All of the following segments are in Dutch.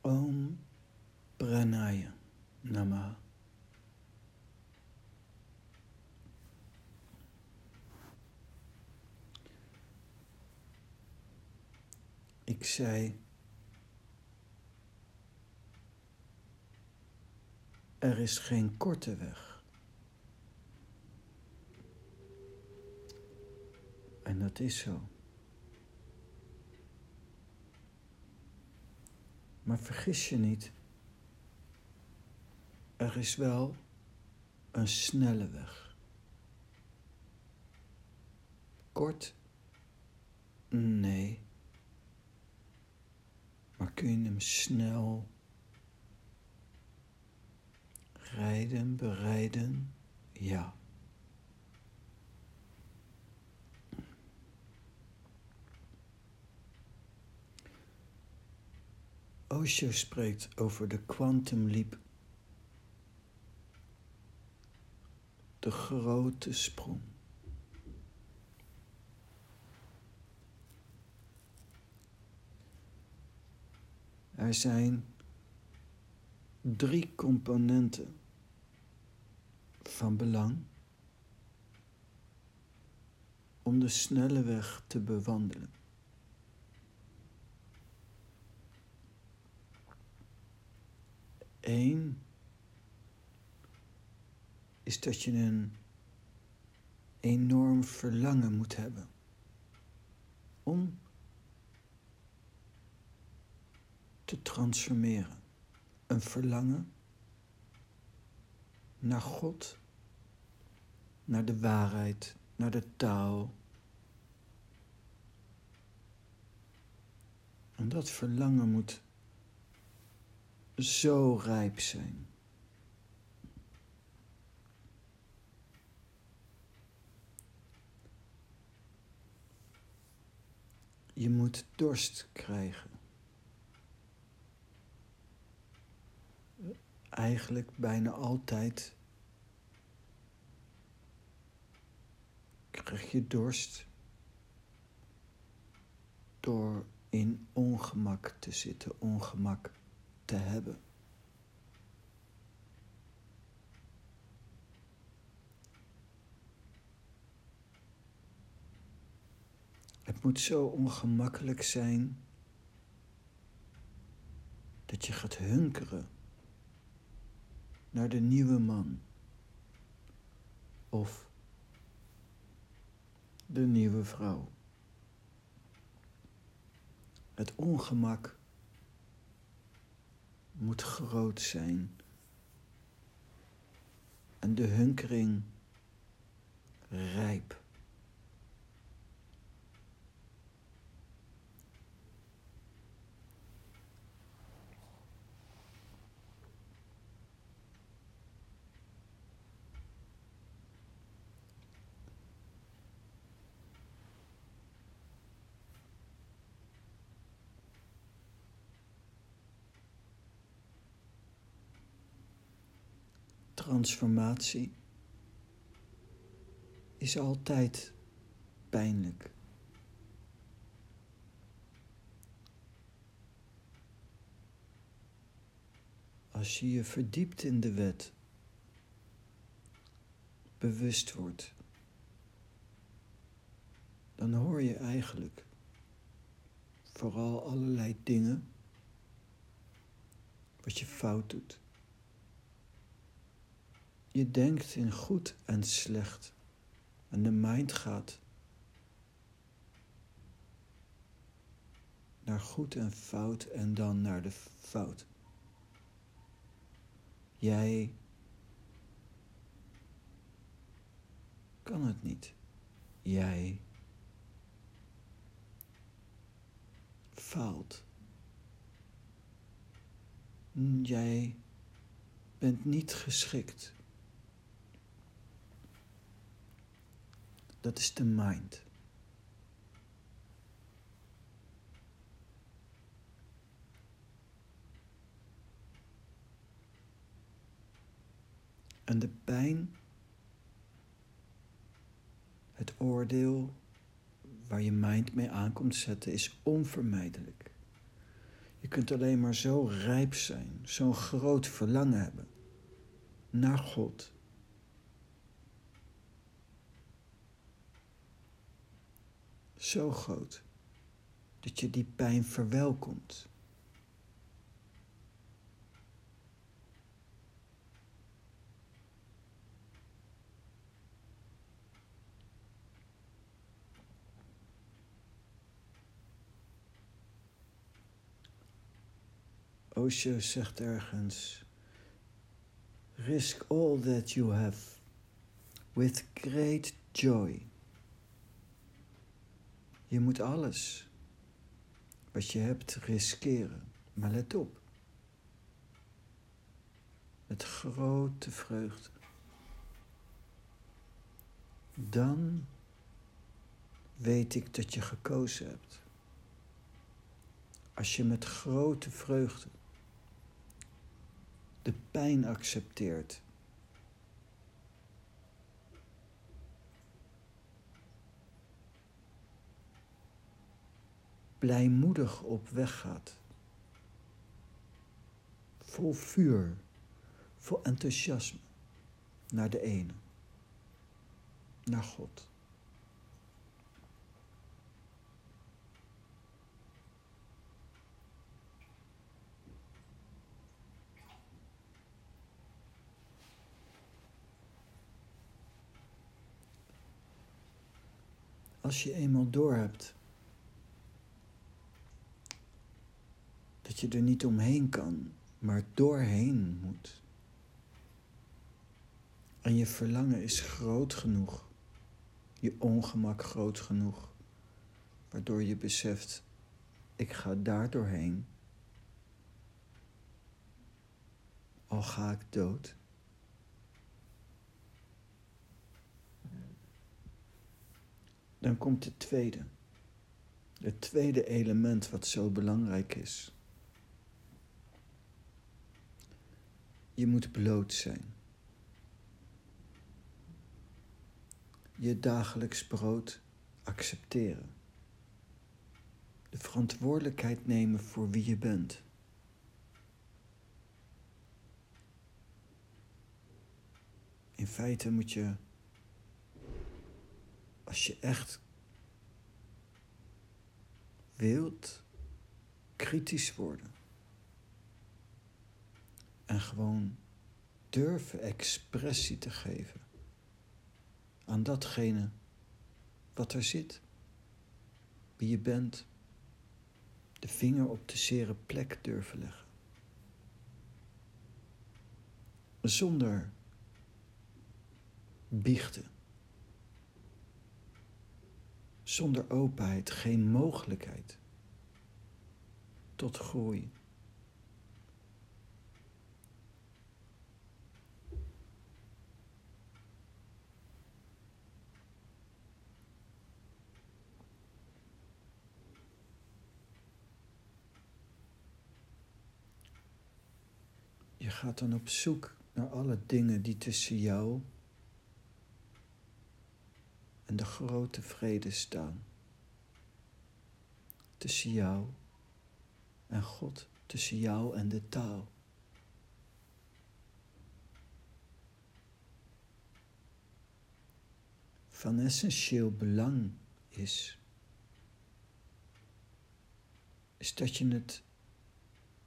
Om Pranaya Nama. Ik zei, er is geen korte weg. En dat is zo. Maar vergis je niet, er is wel een snelle weg. Kort? Nee. Maar kun je hem snel rijden, bereiden? Ja. Osho spreekt over de quantum leap. De grote sprong. Er zijn drie componenten van belang om de snelle weg te bewandelen. Eén is dat je een enorm verlangen moet hebben om te transformeren. Een verlangen naar God, naar de waarheid, naar de taal. En dat verlangen moet zo rijp zijn. Je moet dorst krijgen. Eigenlijk bijna altijd krijg je dorst door in ongemak te zitten, ongemak te hebben. Het moet zo ongemakkelijk zijn dat je gaat hunkeren naar de nieuwe man of de nieuwe vrouw. Het ongemak moet groot zijn en de hunkering rijp. Transformatie is altijd pijnlijk. Als je je verdiept in de wet, bewust wordt, dan hoor je eigenlijk vooral allerlei dingen wat je fout doet. Je denkt in goed en slecht. En de mind gaat naar goed en fout en dan naar de fout. Jij kan het niet. Jij faalt. Jij bent niet geschikt. Dat is de mind. En de pijn, het oordeel waar je mind mee aankomt zetten, is onvermijdelijk. Je kunt alleen maar zo rijp zijn, zo'n groot verlangen hebben naar God. Zo groot dat je die pijn verwelkomt. Osho zegt ergens: Risk all that you have with great joy. Je moet alles wat je hebt riskeren. Maar let op. Met grote vreugde. Dan weet ik dat je gekozen hebt. Als je met grote vreugde de pijn accepteert. Blijmoedig op weg gaat. Vol vuur, vol enthousiasme naar de ene, naar God. als je eenmaal doorhebt dat je er niet omheen kan, maar doorheen moet. En je verlangen is groot genoeg, je ongemak groot genoeg, waardoor je beseft, ik ga daar doorheen, al ga ik dood. Dan komt het tweede. Het tweede element wat zo belangrijk is. Je moet bloot zijn. Je dagelijks brood accepteren. De verantwoordelijkheid nemen voor wie je bent. In feite moet je als je echt wilt kritisch worden en gewoon durven expressie te geven aan datgene wat er zit, wie je bent, de vinger op de zere plek durven leggen. Zonder biechten. Zonder openheid geen mogelijkheid tot groei. Gaat dan op zoek naar alle dingen die tussen jou en de grote vrede staan. Tussen jou en God, tussen jou en de taal. Van essentieel belang is, is dat je het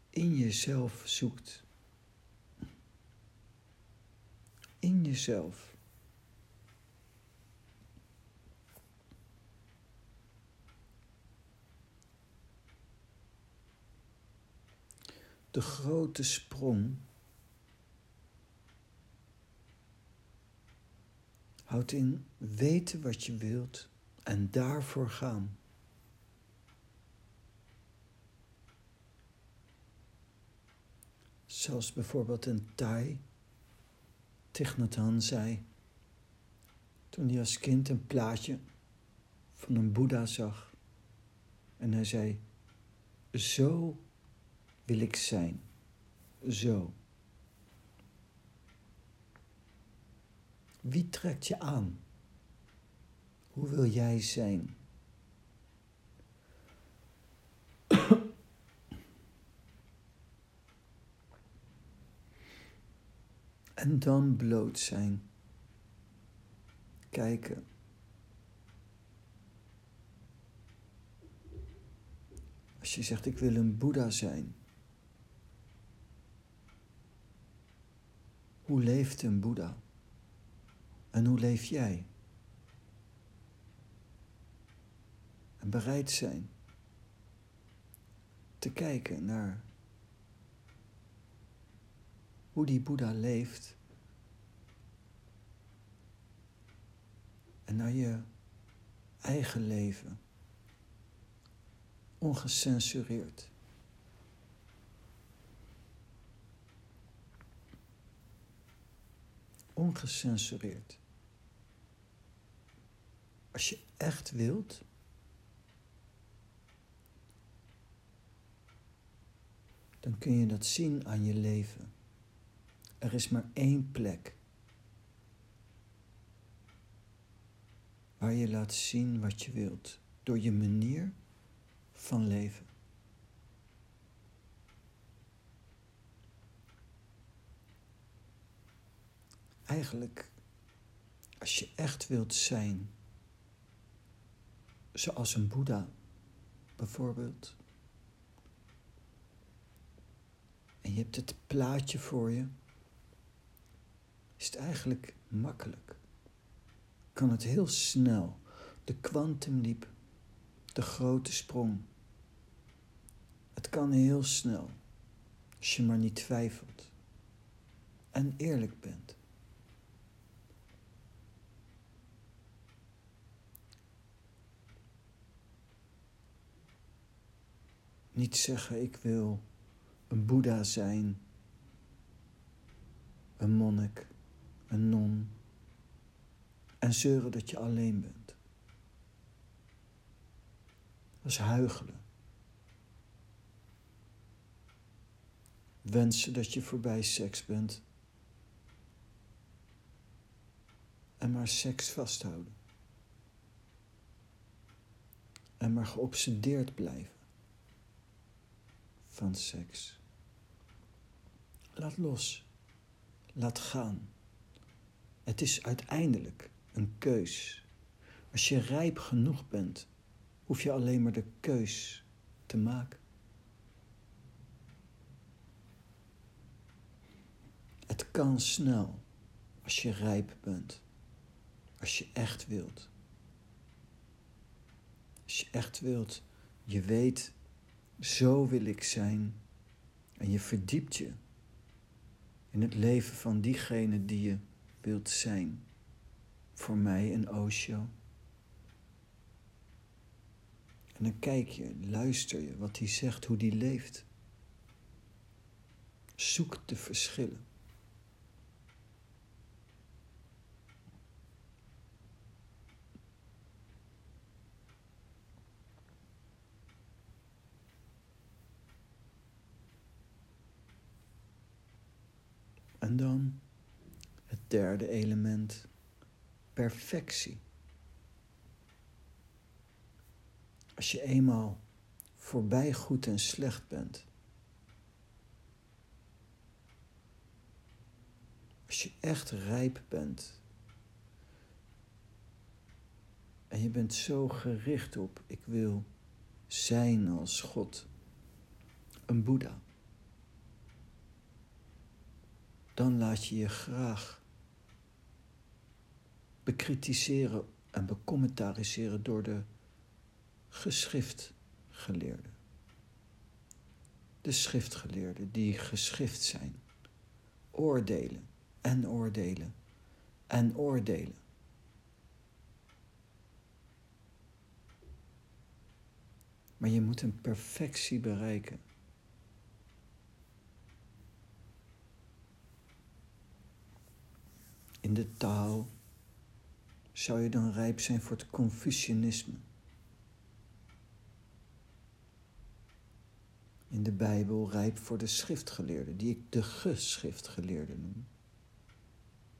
in jezelf zoekt. In jezelf. de grote sprong houdt in weten wat je wilt en daarvoor gaan. Zoals bijvoorbeeld een Thai, Thich zei, toen hij als kind een plaatje van een Boeddha zag. En hij zei, zo wil ik zijn. Zo. Wie trekt je aan? Hoe wil jij zijn? En dan bloot zijn. Kijken. Als je zegt, ik wil een Boeddha zijn. Hoe leeft een Boeddha? En hoe leef jij? En bereid zijn te kijken naar hoe die Boeddha leeft. En naar je eigen leven. Ongecensureerd. Ongecensureerd. Als je echt wilt, dan kun je dat zien aan je leven. Er is maar één plek waar je laat zien wat je wilt door je manier van leven. Eigenlijk, als je echt wilt zijn, zoals een Boeddha bijvoorbeeld, en je hebt het plaatje voor je, is het eigenlijk makkelijk. Kan het heel snel. De kwantumliep, de grote sprong. Het kan heel snel, als je maar niet twijfelt en eerlijk bent. Niet zeggen ik wil een Boeddha zijn, een monnik, een non en zeuren dat je alleen bent. Dat is huigelen. Wensen dat je voorbij seks bent en maar seks vasthouden. En maar geobsedeerd blijven van seks. Laat los. Laat gaan. Het is uiteindelijk een keus. Als je rijp genoeg bent, hoef je alleen maar de keus te maken. Het kan snel als je rijp bent. Als je echt wilt. Als je echt wilt, je weet, zo wil ik zijn. En je verdiept je in het leven van diegene die je wilt zijn. Voor mij een Osho. En dan kijk je, luister je wat hij zegt, hoe hij leeft. Zoek de verschillen. En dan derde element, perfectie. Als je eenmaal voorbij goed en slecht bent, als je echt rijp bent en je bent zo gericht op, ik wil zijn als God, een Boeddha dan laat je je graag bekritiseren en becommentariseeren door de geschriftgeleerden. De schriftgeleerden die geschrift zijn. Oordelen en oordelen en oordelen. Maar je moet een perfectie bereiken in de taal zou je dan rijp zijn voor het Confucianisme. In de Bijbel rijp voor de schriftgeleerden, die ik de geschriftgeleerden noem,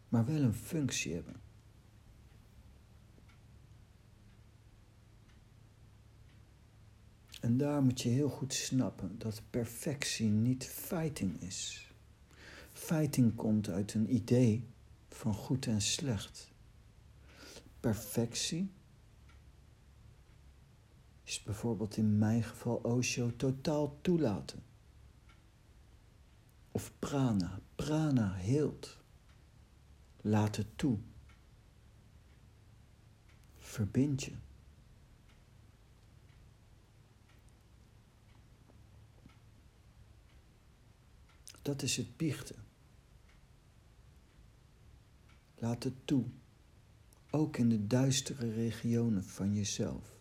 maar wel een functie hebben. En daar moet je heel goed snappen dat perfectie niet fighting is. Fighting komt uit een idee van goed en slecht. Perfectie is bijvoorbeeld in mijn geval Osho totaal toelaten. Of prana, prana heelt. Laat het toe. Verbind je. Dat is het biechten. Laat het toe, ook in de duistere regionen van jezelf.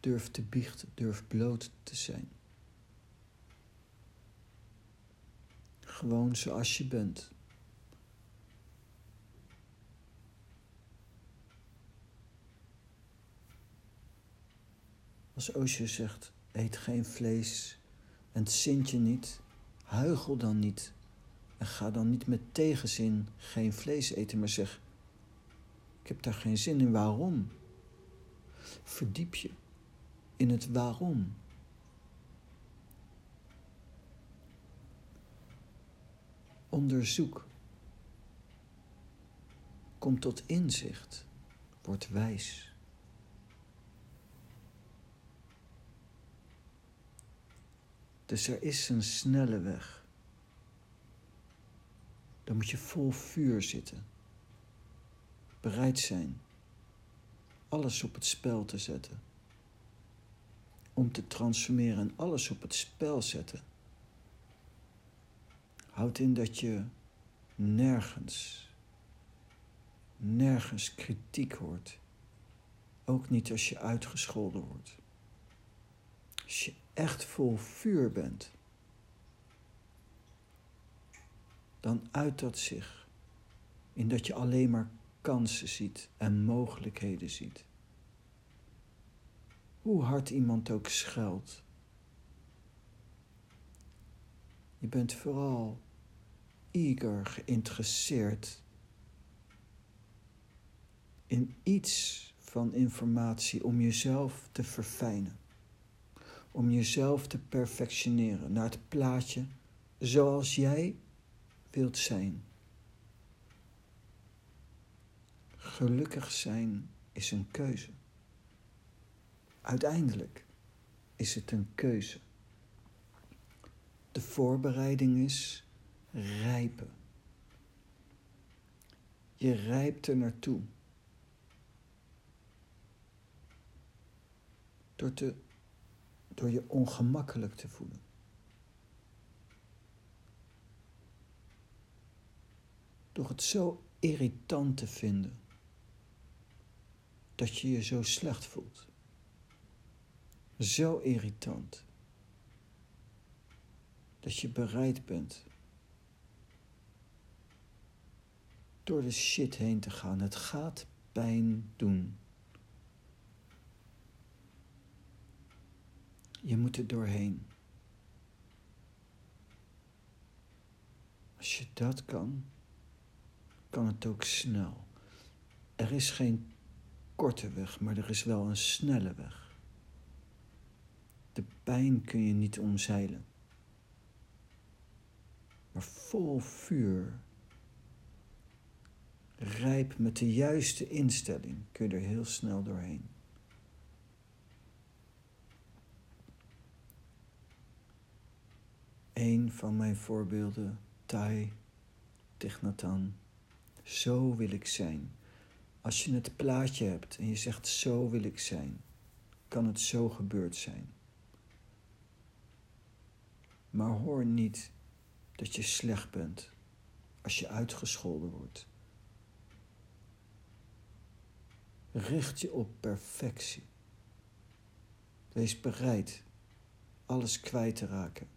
Durf te biechten, durf bloot te zijn. Gewoon zoals je bent. Als Osho zegt, eet geen vlees en zint je niet, huigel dan niet. En ga dan niet met tegenzin geen vlees eten, maar zeg, ik heb daar geen zin in, waarom? Verdiep je in het waarom. Onderzoek. Kom tot inzicht. Word wijs. Dus er is een snelle weg. Dan moet je vol vuur zitten. Bereid zijn alles op het spel te zetten. Om te transformeren en alles op het spel zetten. Houdt in dat je nergens, nergens kritiek hoort. Ook niet als je uitgescholden wordt. Als je echt vol vuur bent, dan uit dat zich in dat je alleen maar kansen ziet en mogelijkheden ziet. Hoe hard iemand ook schuilt. Je bent vooral eager geïnteresseerd in iets van informatie om jezelf te verfijnen om jezelf te perfectioneren naar het plaatje zoals jij wilt zijn. Gelukkig zijn is een keuze. Uiteindelijk is het een keuze. De voorbereiding is rijpen. Je rijpt er naartoe. Door te door je ongemakkelijk te voelen. Door het zo irritant te vinden dat je je zo slecht voelt. Zo irritant dat je bereid bent door de shit heen te gaan. Het gaat pijn doen. Je moet er doorheen. Als je dat kan, kan het ook snel. Er is geen korte weg, maar er is wel een snelle weg. De pijn kun je niet omzeilen. Maar vol vuur, rijp met de juiste instelling, kun je er heel snel doorheen. Een van mijn voorbeelden, Tai Tichnatan. Zo wil ik zijn. Als je het plaatje hebt en je zegt zo wil ik zijn, kan het zo gebeurd zijn. Maar hoor niet dat je slecht bent als je uitgescholden wordt. Richt je op perfectie. Wees bereid alles kwijt te raken.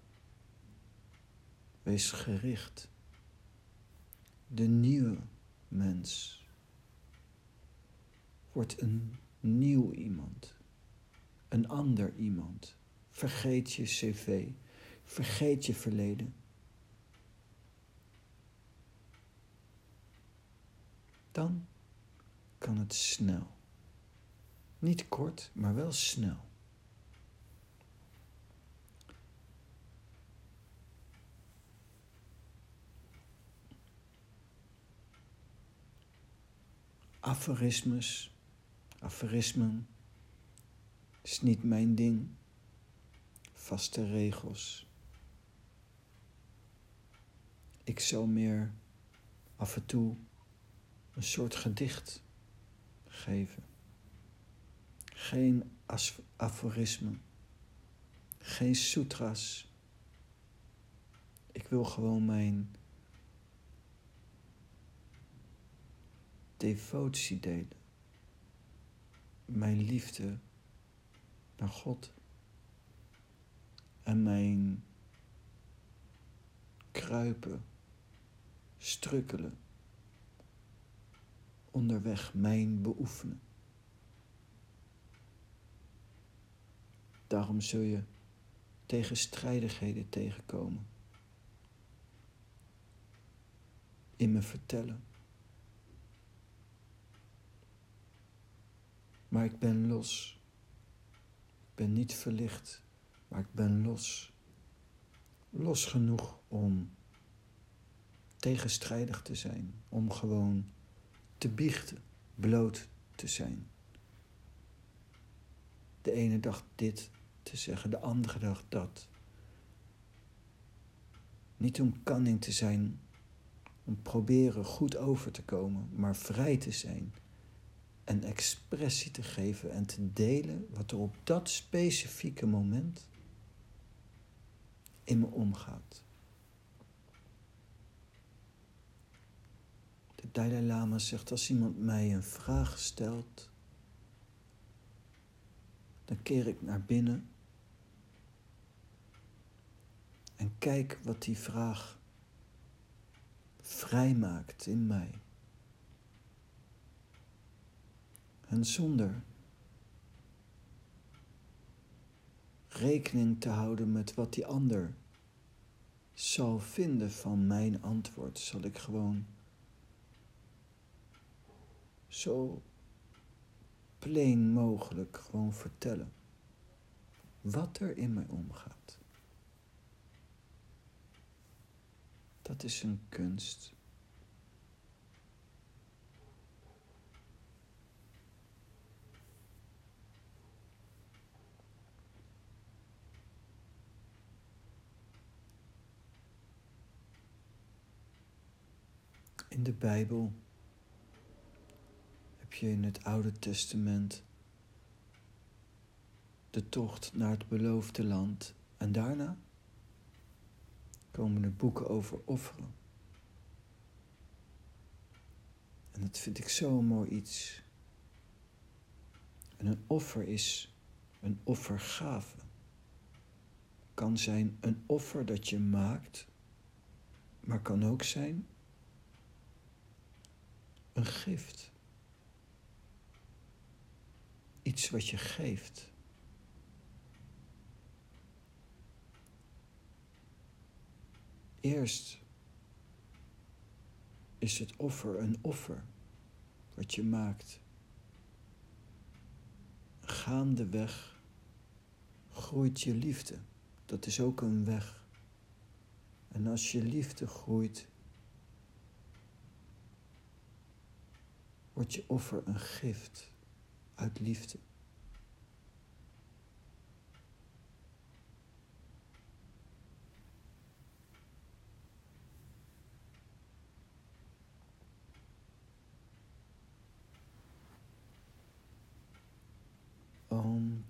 Wees gericht. De nieuwe mens wordt een nieuw iemand. Een ander iemand. Vergeet je cv. Vergeet je verleden. Dan kan het snel. Niet kort, maar wel snel. Aphorismes aforismen, is niet mijn ding. Vaste regels. Ik zal meer af en toe een soort gedicht geven. Geen aforismen, geen sutras. Ik wil gewoon mijn devotie delen. Mijn liefde naar God. En mijn kruipen, strukkelen, onderweg mijn beoefenen. Daarom zul je tegenstrijdigheden tegenkomen. In me vertellen. Maar ik ben los. Ik ben niet verlicht, maar ik ben los. Los genoeg om tegenstrijdig te zijn, om gewoon te biechten, bloot te zijn. De ene dag dit te zeggen, de andere dag dat. Niet om kanning te zijn, om proberen goed over te komen, maar vrij te zijn en expressie te geven en te delen wat er op dat specifieke moment in me omgaat. De Dalai Lama zegt als iemand mij een vraag stelt, dan keer ik naar binnen en kijk wat die vraag vrijmaakt in mij. En zonder rekening te houden met wat die ander zal vinden van mijn antwoord, zal ik gewoon zo plain mogelijk gewoon vertellen wat er in mij omgaat. Dat is een kunst. In de Bijbel heb je in het Oude Testament de tocht naar het beloofde land en daarna komen er boeken over offeren. En dat vind ik zo'n mooi iets. En een offer is een offergave. Kan zijn een offer dat je maakt, maar kan ook zijn een gift. Iets wat je geeft. Eerst is het offer een offer wat je maakt. Gaandeweg groeit je liefde. Dat is ook een weg. En als je liefde groeit, wordt je offer een gift uit liefde. Om